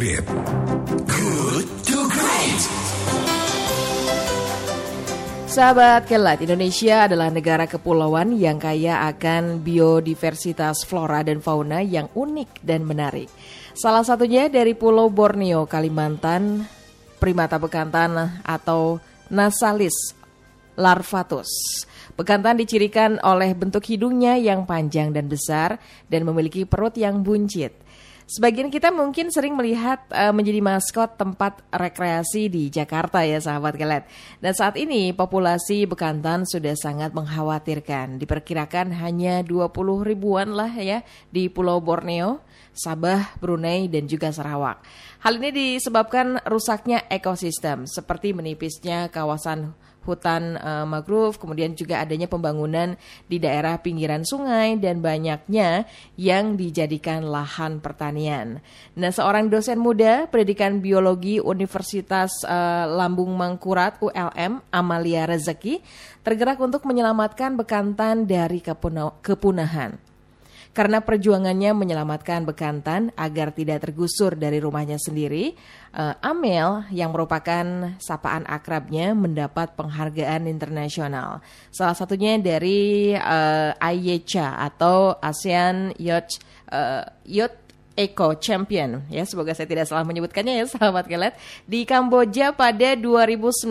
great. Good to great. Sahabat Kelat, Indonesia adalah negara kepulauan yang kaya akan biodiversitas flora dan fauna yang unik dan menarik. Salah satunya dari Pulau Borneo, Kalimantan, primata bekantan atau Nasalis larvatus. Bekantan dicirikan oleh bentuk hidungnya yang panjang dan besar dan memiliki perut yang buncit. Sebagian kita mungkin sering melihat uh, menjadi maskot tempat rekreasi di Jakarta ya sahabat kelet. Dan saat ini populasi bekantan sudah sangat mengkhawatirkan. Diperkirakan hanya 20 ribuan lah ya di Pulau Borneo, Sabah, Brunei dan juga Sarawak. Hal ini disebabkan rusaknya ekosistem seperti menipisnya kawasan hutan uh, mangrove, kemudian juga adanya pembangunan di daerah pinggiran sungai dan banyaknya yang dijadikan lahan pertanian. Nah, seorang dosen muda pendidikan biologi Universitas uh, Lambung Mangkurat ULM Amalia Rezeki tergerak untuk menyelamatkan bekantan dari kepunahan karena perjuangannya menyelamatkan bekantan agar tidak tergusur dari rumahnya sendiri, uh, Amel yang merupakan sapaan akrabnya mendapat penghargaan internasional. Salah satunya dari uh, IECA atau ASEAN Yacht uh, Yacht Eco Champion. Ya semoga saya tidak salah menyebutkannya ya sahabat kelet. Di Kamboja pada 2019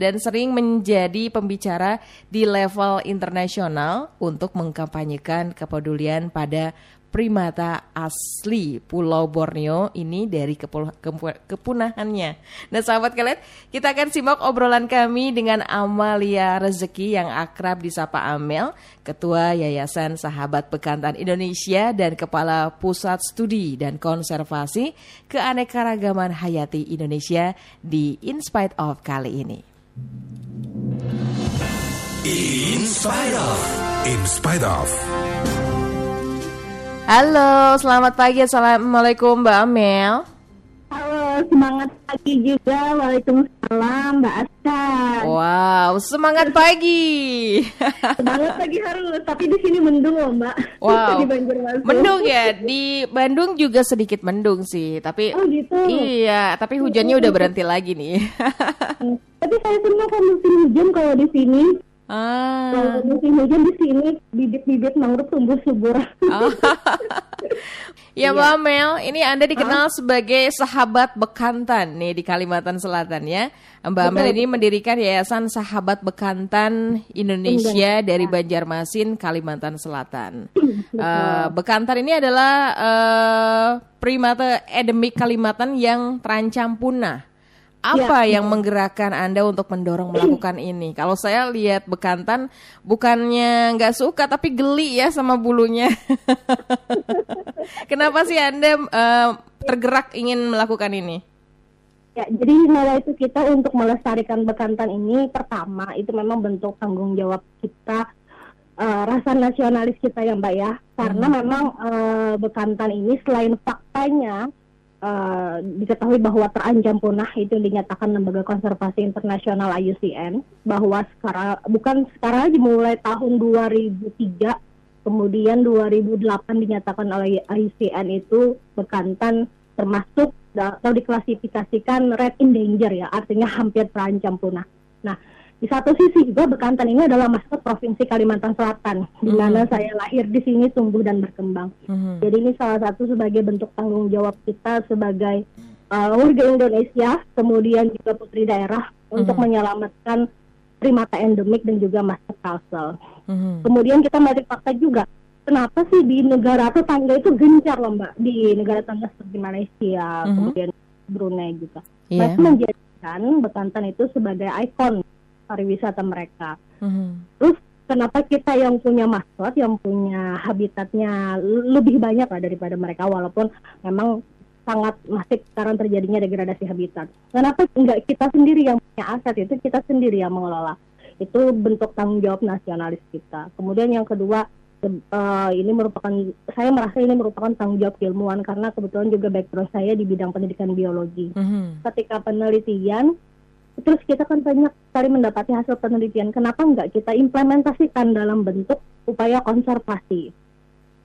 dan sering menjadi pembicara di level internasional untuk mengkampanyekan kepedulian pada primata asli Pulau Borneo ini dari kepunahannya. Nah sahabat kalian, kita akan simak obrolan kami dengan Amalia Rezeki yang akrab disapa Amel, Ketua Yayasan Sahabat Bekantan Indonesia dan Kepala Pusat Studi dan Konservasi Keanekaragaman Hayati Indonesia di In Spite of kali ini. In spite of. In spite of. Halo, selamat pagi. Assalamualaikum Mbak Amel. Halo, semangat pagi juga. Waalaikumsalam Mbak Aska. Wow, semangat pagi. semangat pagi harus, tapi di sini mendung loh Mbak. Wow. di Banjarmasin. Mendung ya, di Bandung juga sedikit mendung sih, tapi Oh gitu. Iya, tapi hujannya udah berhenti lagi nih. tapi saya senang kan musim hujan kalau di sini. Ah. Kalau musim hujan di sini bibit-bibit mangrove tumbuh subur. Oh. ya Mbak iya. Mel, ini Anda dikenal sebagai sahabat bekantan nih di Kalimantan Selatan ya. Mbak Mel ini mendirikan Yayasan Sahabat Bekantan Indonesia dari Banjarmasin, Kalimantan Selatan. Uh, bekantan ini adalah uh, primata endemik Kalimantan yang terancam punah. Apa ya. yang menggerakkan Anda untuk mendorong melakukan ini? Kalau saya lihat bekantan bukannya nggak suka tapi geli ya sama bulunya. Kenapa sih Anda uh, tergerak ingin melakukan ini? Ya, jadi nilai itu kita untuk melestarikan bekantan ini pertama itu memang bentuk tanggung jawab kita uh, rasa nasionalis kita ya Mbak ya. Karena hmm. memang uh, bekantan ini selain faktanya uh, diketahui bahwa terancam punah itu dinyatakan lembaga konservasi internasional IUCN bahwa sekarang bukan sekarang aja mulai tahun 2003 kemudian 2008 dinyatakan oleh IUCN itu bekantan termasuk atau diklasifikasikan red in danger ya artinya hampir terancam punah. Nah di satu sisi juga Bekantan ini adalah maskot Provinsi Kalimantan Selatan, di mhm. mana -hmm. saya lahir di sini, tumbuh dan berkembang. Mm -hmm. Jadi ini salah satu sebagai bentuk tanggung jawab kita sebagai uh, warga Indonesia, kemudian juga putri daerah mm -hmm. untuk menyelamatkan primata endemik dan juga maskot kalsel. Mm -hmm. Kemudian kita melihat fakta juga, kenapa sih di negara tetangga itu gencar loh mbak, di negara tetangga seperti Malaysia, mm -hmm. kemudian Brunei juga. Yeah. Mereka menjadikan Bekantan itu sebagai ikon pariwisata mereka. Mm-hmm. Terus kenapa kita yang punya maskot, yang punya habitatnya lebih banyak lah daripada mereka, walaupun memang sangat masih sekarang terjadinya degradasi habitat. Kenapa enggak kita sendiri yang punya aset itu kita sendiri yang mengelola? Itu bentuk tanggung jawab nasionalis kita. Kemudian yang kedua uh, ini merupakan saya merasa ini merupakan tanggung jawab ilmuwan karena kebetulan juga background saya di bidang pendidikan biologi. Mm-hmm. Ketika penelitian terus kita kan banyak sekali mendapati hasil penelitian. Kenapa enggak kita implementasikan dalam bentuk upaya konservasi?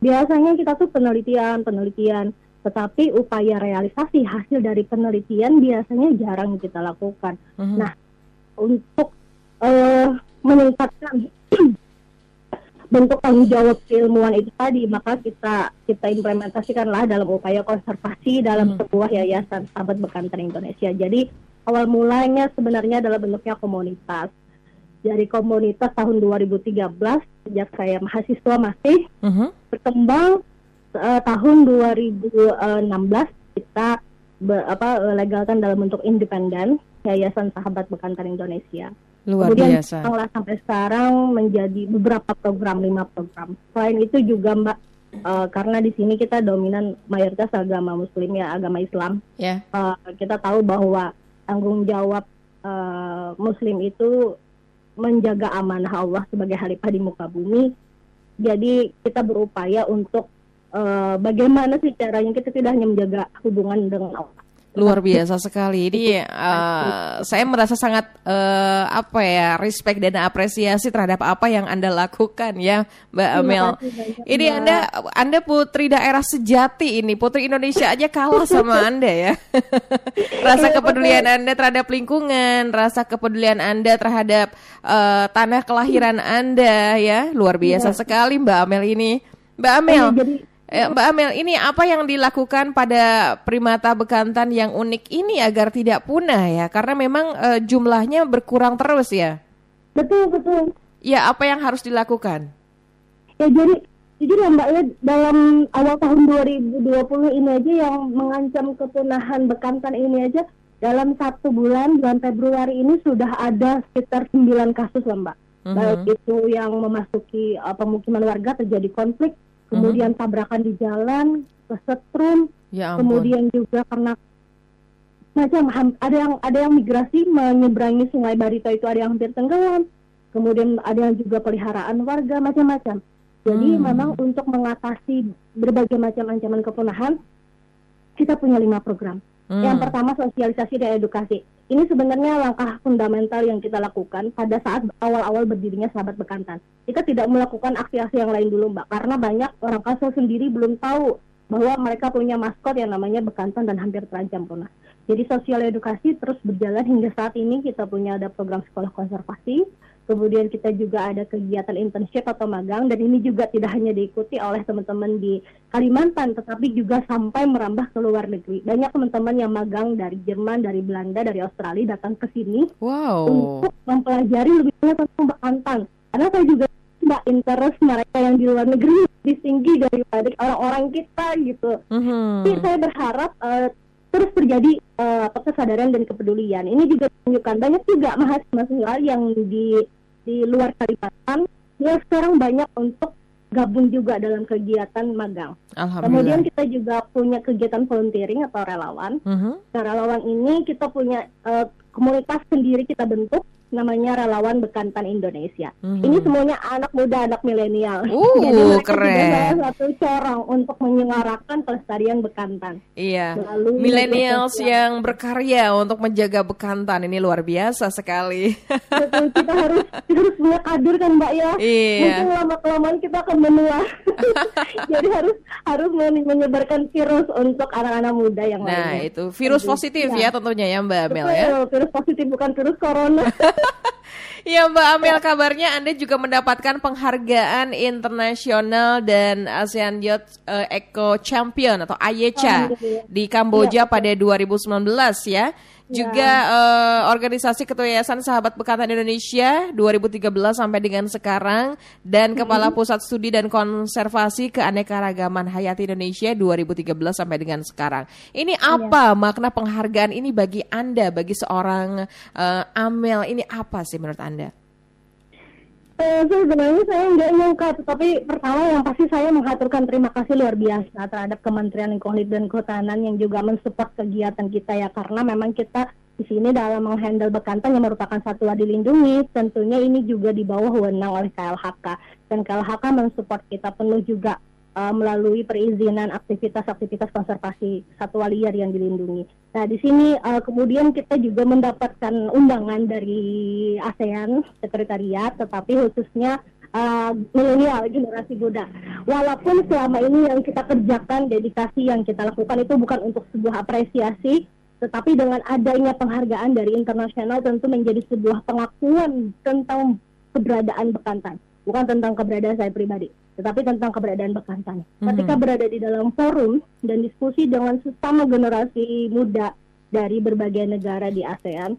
Biasanya kita tuh penelitian, penelitian, tetapi upaya realisasi hasil dari penelitian biasanya jarang kita lakukan. Mhm. Nah, untuk eh, meningkatkan bentuk tanggung jawab keilmuan itu tadi, maka kita kita implementasikanlah dalam upaya konservasi dalam Mhm. sebuah yayasan sahabat bekantan Indonesia. Jadi awal mulanya sebenarnya adalah bentuknya komunitas. Dari komunitas tahun 2013 sejak saya mahasiswa masih Mhm. berkembang eh, tahun 2016 kita be- apa legalkan dalam bentuk independen Yayasan Sahabat Bekantan Indonesia. Luar Kemudian biasa. setelah sampai sekarang menjadi beberapa program, lima program. Selain itu juga Mbak, eh, karena di sini kita dominan mayoritas agama Muslim ya, agama Islam. Ya. Eh, kita tahu bahwa tanggung jawab eh, Muslim itu menjaga amanah Allah sebagai khalifah di muka bumi. Jadi kita berupaya untuk eh, bagaimana sih caranya kita tidak hanya menjaga hubungan dengan Allah. Luar biasa sekali. Ini eh, saya merasa sangat eh, apa ya respect dan apresiasi terhadap apa yang anda lakukan ya, Mbak Amel. Ini anda anda putri daerah sejati ini, putri Indonesia aja kalah sama anda ya. rasa kepedulian anda terhadap lingkungan, rasa kepedulian anda terhadap eh, tanah kelahiran anda ya, luar biasa sekali Mbak Amel ini. Mbak Amel. Iya, jadi Mbak Amel, ini apa yang dilakukan pada primata bekantan yang unik ini agar tidak punah ya? Karena memang eh, jumlahnya berkurang terus ya. betul betul. Ya, apa yang harus dilakukan? Ya jadi jujur ya Mbak ya dalam awal tahun 2020 ini aja yang mengancam kepunahan bekantan ini aja dalam satu bulan bulan Februari ini sudah ada sekitar 9 kasus lah Mbak. Mhm. Baik itu yang memasuki uh, pemukiman warga terjadi konflik, kemudian tabrakan di jalan, kesetrum, Ya ampun. kemudian juga karena macam ham- ada yang ada yang migrasi menyeberangi Sungai Barito itu ada yang hampir tenggelam, kemudian ada yang juga peliharaan warga macam-macam. Jadi Hmm. memang untuk mengatasi berbagai macam ancaman kepunahan kita punya lima program. Hmm. Yang pertama sosialisasi dan edukasi. Ini sebenarnya langkah fundamental yang kita lakukan pada saat awal-awal berdirinya Sahabat Bekantan. Kita tidak melakukan aksi-aksi yang lain dulu, Mbak, karena banyak orang Kalsel sendiri belum tahu bahwa mereka punya maskot yang namanya bekantan dan hampir terancam punah. Jadi sosial edukasi terus berjalan hingga saat ini kita punya ada program sekolah konservasi, kemudian kita juga ada kegiatan internship atau magang dan ini juga tidak hanya diikuti oleh teman-teman di Kalimantan tetapi juga sampai merambah ke luar negeri. Banyak teman-teman yang magang dari Jerman, dari Belanda, dari Australia datang ke sini Wow. untuk mempelajari lebih banyak tentang bekantan. Karena saya juga mbak interest mereka yang di luar negeri lebih tinggi daripada orang-orang kita gitu. Mhm. Jadi saya berharap eh, terus terjadi apa, kesadaran dan kepedulian. Ini juga menunjukkan banyak juga mahasiswa yang di di luar Kalimantan yang sekarang banyak untuk gabung juga dalam kegiatan magang. Kemudian kita juga punya kegiatan volunteering atau relawan. Mhm. Nah, relawan ini kita punya eh, komunitas sendiri kita bentuk namanya Relawan Bekantan Indonesia. Mhm. Ini semuanya anak muda, anak milenial. Uh, Jadi mereka keren. salah satu corong untuk menyuarakan pelestarian bekantan. Iya. Sosial. yang berkarya untuk menjaga bekantan ini luar biasa sekali. Betul, kita harus kita harus punya kader kan Mbak ya. Iya. Mungkin lama kelamaan kita akan menua. Jadi harus harus men- menyebarkan virus untuk anak-anak muda yang Nah, lainnya. itu virus Betul. positif Iya. ya tentunya ya Mbak Amel Betul, ya. virus positif bukan virus corona. Ya Mbak Amel kabarnya Anda juga mendapatkan penghargaan internasional dan ASEAN Youth eh, Eco Champion atau AYCA Alhamdulillah. di Kamboja pada 2019 ya. Juga eh, organisasi Ketua Yayasan Sahabat Bekantan Indonesia 2013 sampai dengan sekarang dan Kepala Pusat Studi dan Konservasi Keanekaragaman Hayati Indonesia 2013 sampai dengan sekarang. Ini apa makna penghargaan ini bagi Anda, bagi seorang eh, Amel ini apa sih menurut Anda? Eh, sebenarnya saya nggak nyangka, tetapi pertama yang pasti saya mengaturkan terima kasih luar biasa terhadap Kementerian Lingkungan Hidup dan Kehutanan yang juga mensupport kegiatan kita ya, karena memang kita di sini dalam menghandle bekantan yang merupakan satwa dilindungi, tentunya ini juga di bawah wewenang oleh KLHK dan KLHK mensupport kita penuh juga eh, melalui perizinan aktivitas-aktivitas konservasi satwa liar yang dilindungi. Nah, di sini eh, kemudian kita juga mendapatkan undangan dari ASEAN Sekretariat, tetapi khususnya uh, milenial generasi muda. Walaupun selama ini yang kita kerjakan, dedikasi yang kita lakukan itu bukan untuk sebuah apresiasi, tetapi dengan adanya penghargaan dari internasional tentu menjadi sebuah pengakuan tentang keberadaan bekantan, bukan tentang keberadaan saya pribadi, tetapi tentang keberadaan bekantan. Mm-hmm. Ketika berada di dalam forum dan diskusi dengan sesama generasi muda dari berbagai negara di ASEAN,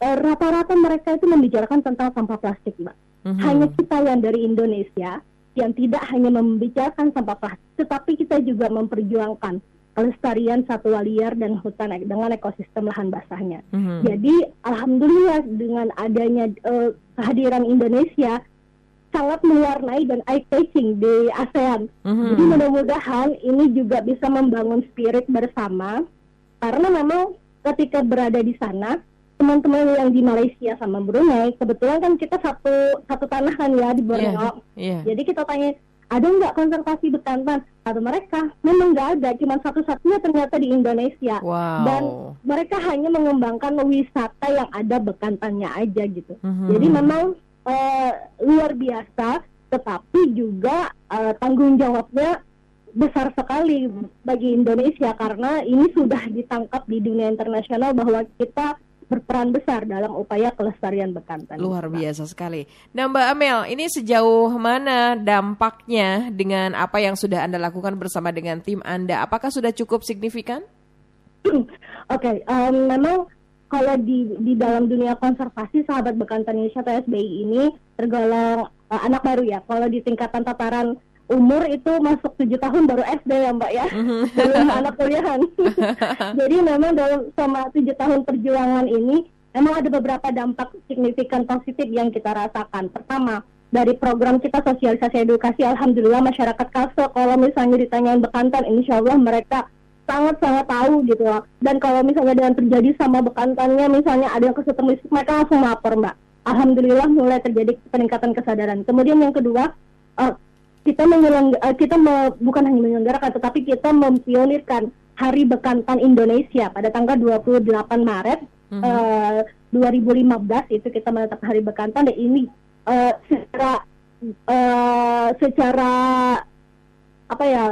eh, rata-rata mereka itu membicarakan tentang sampah plastik, mbak. Mm-hmm. Hanya kita yang dari Indonesia yang tidak hanya membicarakan sampah plastik, tetapi kita juga memperjuangkan kelestarian satwa liar dan hutan dengan ekosistem lahan basahnya. Mm-hmm. Jadi alhamdulillah dengan adanya uh, kehadiran Indonesia sangat mewarnai dan eye catching di ASEAN. Mm-hmm. Jadi mudah-mudahan ini juga bisa membangun spirit bersama karena memang ketika berada di sana teman-teman yang di Malaysia sama Brunei kebetulan kan kita satu satu tanah kan ya di Borneo. Yeah, yeah. Jadi kita tanya ada nggak konservasi bekantan? Atau mereka memang nggak ada, cuma satu-satunya ternyata di Indonesia. Wow. Dan mereka hanya mengembangkan wisata yang ada bekantannya aja gitu. Mm-hmm. Jadi memang uh, luar biasa, tetapi juga uh, tanggung jawabnya besar sekali bagi Indonesia karena ini sudah ditangkap di dunia internasional bahwa kita berperan besar dalam upaya kelestarian bekantan. Luar biasa sekali. Nah Mbak Amel, ini sejauh mana dampaknya dengan apa yang sudah Anda lakukan bersama dengan tim Anda? Apakah sudah cukup signifikan? Oke, okay, um, memang kalau di di dalam dunia konservasi sahabat bekantan Indonesia atau SBI ini tergolong uh, anak baru ya. Kalau di tingkatan tataran umur itu masuk tujuh tahun baru SD ya Mbak ya, mhm. belum anak kuliahan. Jadi memang dalam sama tujuh tahun perjuangan ini, memang ada beberapa dampak signifikan positif yang kita rasakan. Pertama, dari program kita sosialisasi edukasi, alhamdulillah masyarakat Kalsel kalau misalnya ditanyain bekantan, insya Allah mereka sangat-sangat tahu gitu loh. Dan kalau misalnya dengan terjadi sama bekantannya, misalnya ada yang kesetrum listrik, mereka langsung lapor Mbak. Alhamdulillah mulai terjadi peningkatan kesadaran. Kemudian yang kedua, uh, kita menyelang uh, kita me, bukan hanya menyelenggarakan tetapi kita mempionirkan Hari Bekantan Indonesia pada tanggal 28 Maret mm -hmm. uh, 2015 itu kita menetapkan Hari Bekantan dan ini uh, secara uh, secara apa ya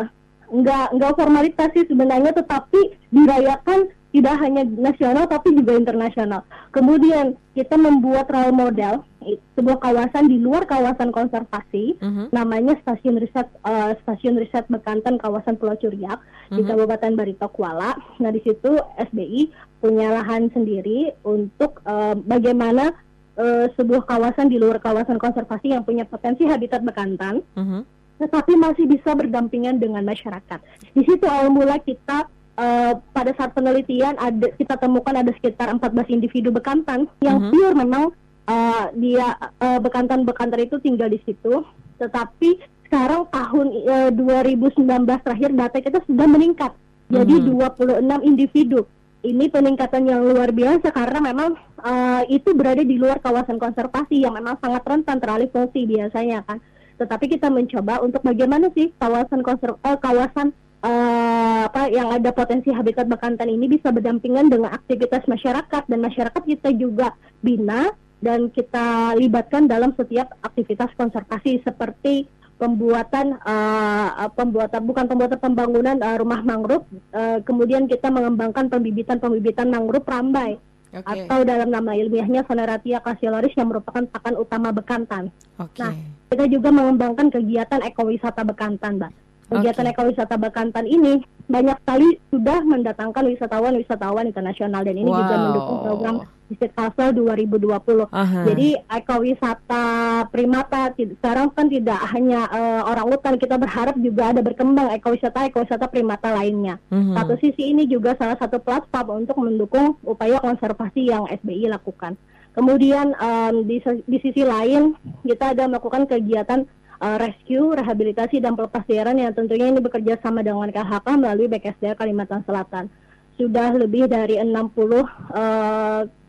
enggak enggak formalitas sih sebenarnya tetapi dirayakan tidak hanya nasional tapi juga internasional. Kemudian kita membuat role model sebuah kawasan di luar kawasan konservasi, uh-huh. namanya stasiun riset uh, stasiun riset Bekantan kawasan Pulau Curiak uh-huh. di mhm. Kabupaten Barito Kuala. Nah di situ SBI punya lahan sendiri untuk uh, bagaimana uh, sebuah kawasan di luar kawasan konservasi yang punya potensi habitat bekantan. Uh-huh. Tetapi masih bisa berdampingan dengan masyarakat. Di situ awal mula kita uh, pada saat penelitian ada kita temukan ada sekitar 14 individu bekantan yang uh-huh. pure memang uh, dia uh, bekantan-bekantan itu tinggal di situ. Tetapi sekarang tahun uh, 2019 terakhir data kita sudah meningkat. Jadi uh-huh. 26 individu. Ini peningkatan yang luar biasa karena memang uh, itu berada di luar kawasan konservasi yang memang sangat rentan teralih fungsi biasanya kan. Tetapi kita mencoba untuk bagaimana sih kawasan konser uh, kawasan uh, apa yang ada potensi habitat bekantan ini bisa berdampingan dengan aktivitas masyarakat. Dan masyarakat kita juga bina dan kita libatkan dalam setiap aktivitas konservasi seperti pembuatan uh, pembuatan bukan pembuatan pembangunan uh, rumah mangrove. Uh, kemudian kita mengembangkan pembibitan pembibitan mangrove rambai okay. atau dalam nama ilmiahnya Phaneratia cassiolaris yang merupakan pakan utama bekantan. Okay. Nah, kita juga mengembangkan kegiatan ekowisata bekantan, Mbak. Kegiatan okay. ekowisata Bekantan ini banyak sekali sudah mendatangkan wisatawan-wisatawan internasional dan ini wow. juga mendukung program Visit Castle 2020. Aha. Jadi ekowisata primata sekarang kan tidak hanya uh, orang hutan, kita berharap juga ada berkembang ekowisata ekowisata primata lainnya. Uh-huh. Satu sisi ini juga salah satu platform untuk mendukung upaya konservasi yang SBI lakukan. Kemudian um, di, di sisi lain kita ada melakukan kegiatan uh, rescue, rehabilitasi dan pelepasliaran yang tentunya ini bekerja sama dengan KHK melalui BKSDA Kalimantan Selatan. Sudah lebih dari 60 uh,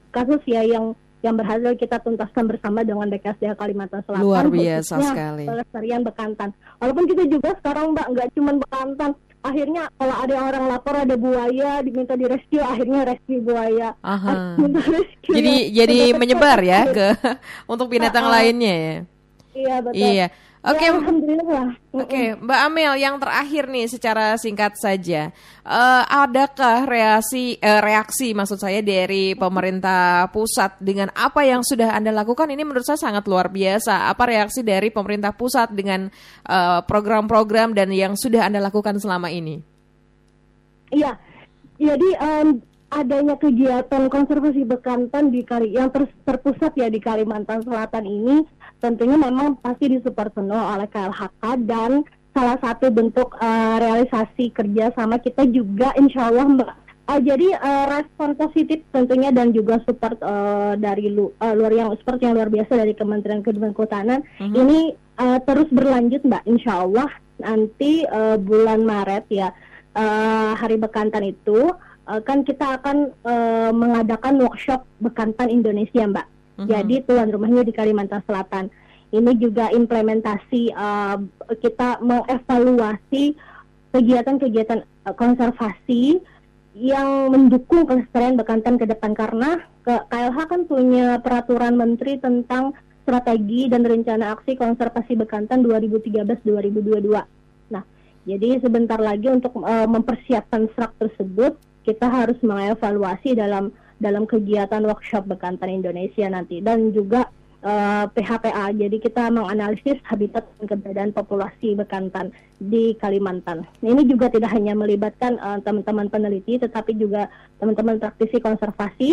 kasus ya yang yang berhasil kita tuntaskan bersama dengan BKSDA Kalimantan Selatan. Luar biasa sekali. Pelestarian bekantan. Walaupun kita juga sekarang mbak nggak cuma bekantan, akhirnya kalau ada orang lapor ada buaya diminta di rescue akhirnya rescue buaya Aha. rescue jadi jadi menyebar ya ke untuk binatang uh, lainnya ya Iya betul. Iya. Oke, Ya, alhamdulillah. Oke, Mbak Amel, yang terakhir nih secara singkat saja, Eh, adakah reaksi eh, reaksi maksud saya dari pemerintah pusat dengan apa yang sudah anda lakukan? Ini menurut saya sangat luar biasa. Apa reaksi dari pemerintah pusat dengan eh, program-program dan yang sudah anda lakukan selama ini? Iya, jadi em, adanya kegiatan konservasi bekantan di Kali yang ter- terpusat ya di Kalimantan Selatan ini tentunya memang pasti disupport penuh oleh KLHK dan salah satu bentuk eh, realisasi kerja sama kita juga insya Allah Mbak. Eh, jadi eh, respon positif tentunya dan juga support eh, dari lu, eh, luar yang support yang luar biasa dari Kementerian Kehutanan ini eh, terus berlanjut Mbak insya Allah nanti eh, bulan Maret ya eh, hari bekantan itu eh, kan kita akan eh, mengadakan workshop bekantan Indonesia Mbak. Jadi tuan rumahnya di Kalimantan Selatan. Ini juga implementasi eh, kita mengevaluasi kegiatan-kegiatan eh, konservasi yang mendukung kelestarian bekantan ke depan karena ke KLH kan punya peraturan menteri tentang strategi dan rencana aksi konservasi bekantan 2013-2022. Nah, jadi sebentar lagi untuk eh, mempersiapkan serak tersebut kita harus mengevaluasi dalam dalam kegiatan workshop bekantan Indonesia nanti dan juga eh, PHPA. Jadi kita menganalisis habitat dan keberadaan populasi bekantan di Kalimantan. Nah, Ini juga tidak hanya melibatkan eh, teman-teman peneliti, tetapi juga teman-teman praktisi konservasi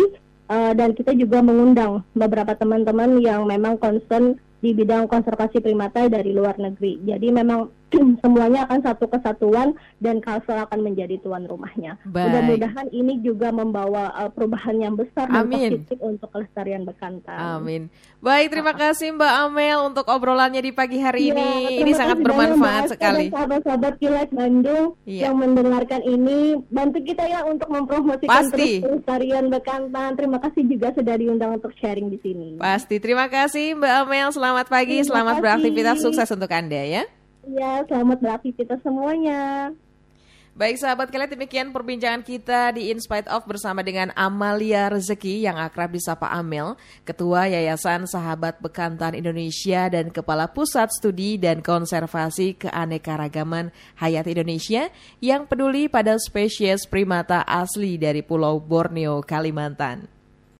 eh, dan kita juga mengundang beberapa teman-teman yang memang concern di bidang konservasi primata dari luar negeri. Jadi memang semuanya akan satu kesatuan dan Kalsel akan menjadi tuan rumahnya. Mudah-mudahan ini juga membawa uh, perubahan yang besar dan Amin. positif untuk kelestarian bekantan. Amin. Baik, terima kasih Mbak Amel untuk obrolannya di pagi hari Iya, ini. Ini sangat bermanfaat Mbak sekali. Sahabat-sahabat Kilas Bandung Iya. yang mendengarkan ini, bantu kita ya untuk mempromosikan Pasti. terus pelestarian bekantan. Terima kasih juga sudah diundang untuk sharing di sini. Pasti. Terima kasih Mbak Amel. Selamat pagi, Terima selamat kasih. beraktivitas, sukses untuk Anda ya. Iya, selamat beraktivitas semuanya. Baik sahabat kalian demikian perbincangan kita di In Spite Of bersama dengan Amalia Rezeki yang akrab disapa Amel, Ketua Yayasan Sahabat Bekantan Indonesia dan Kepala Pusat Studi dan Konservasi Keanekaragaman Hayat Indonesia yang peduli pada spesies primata asli dari Pulau Borneo, Kalimantan.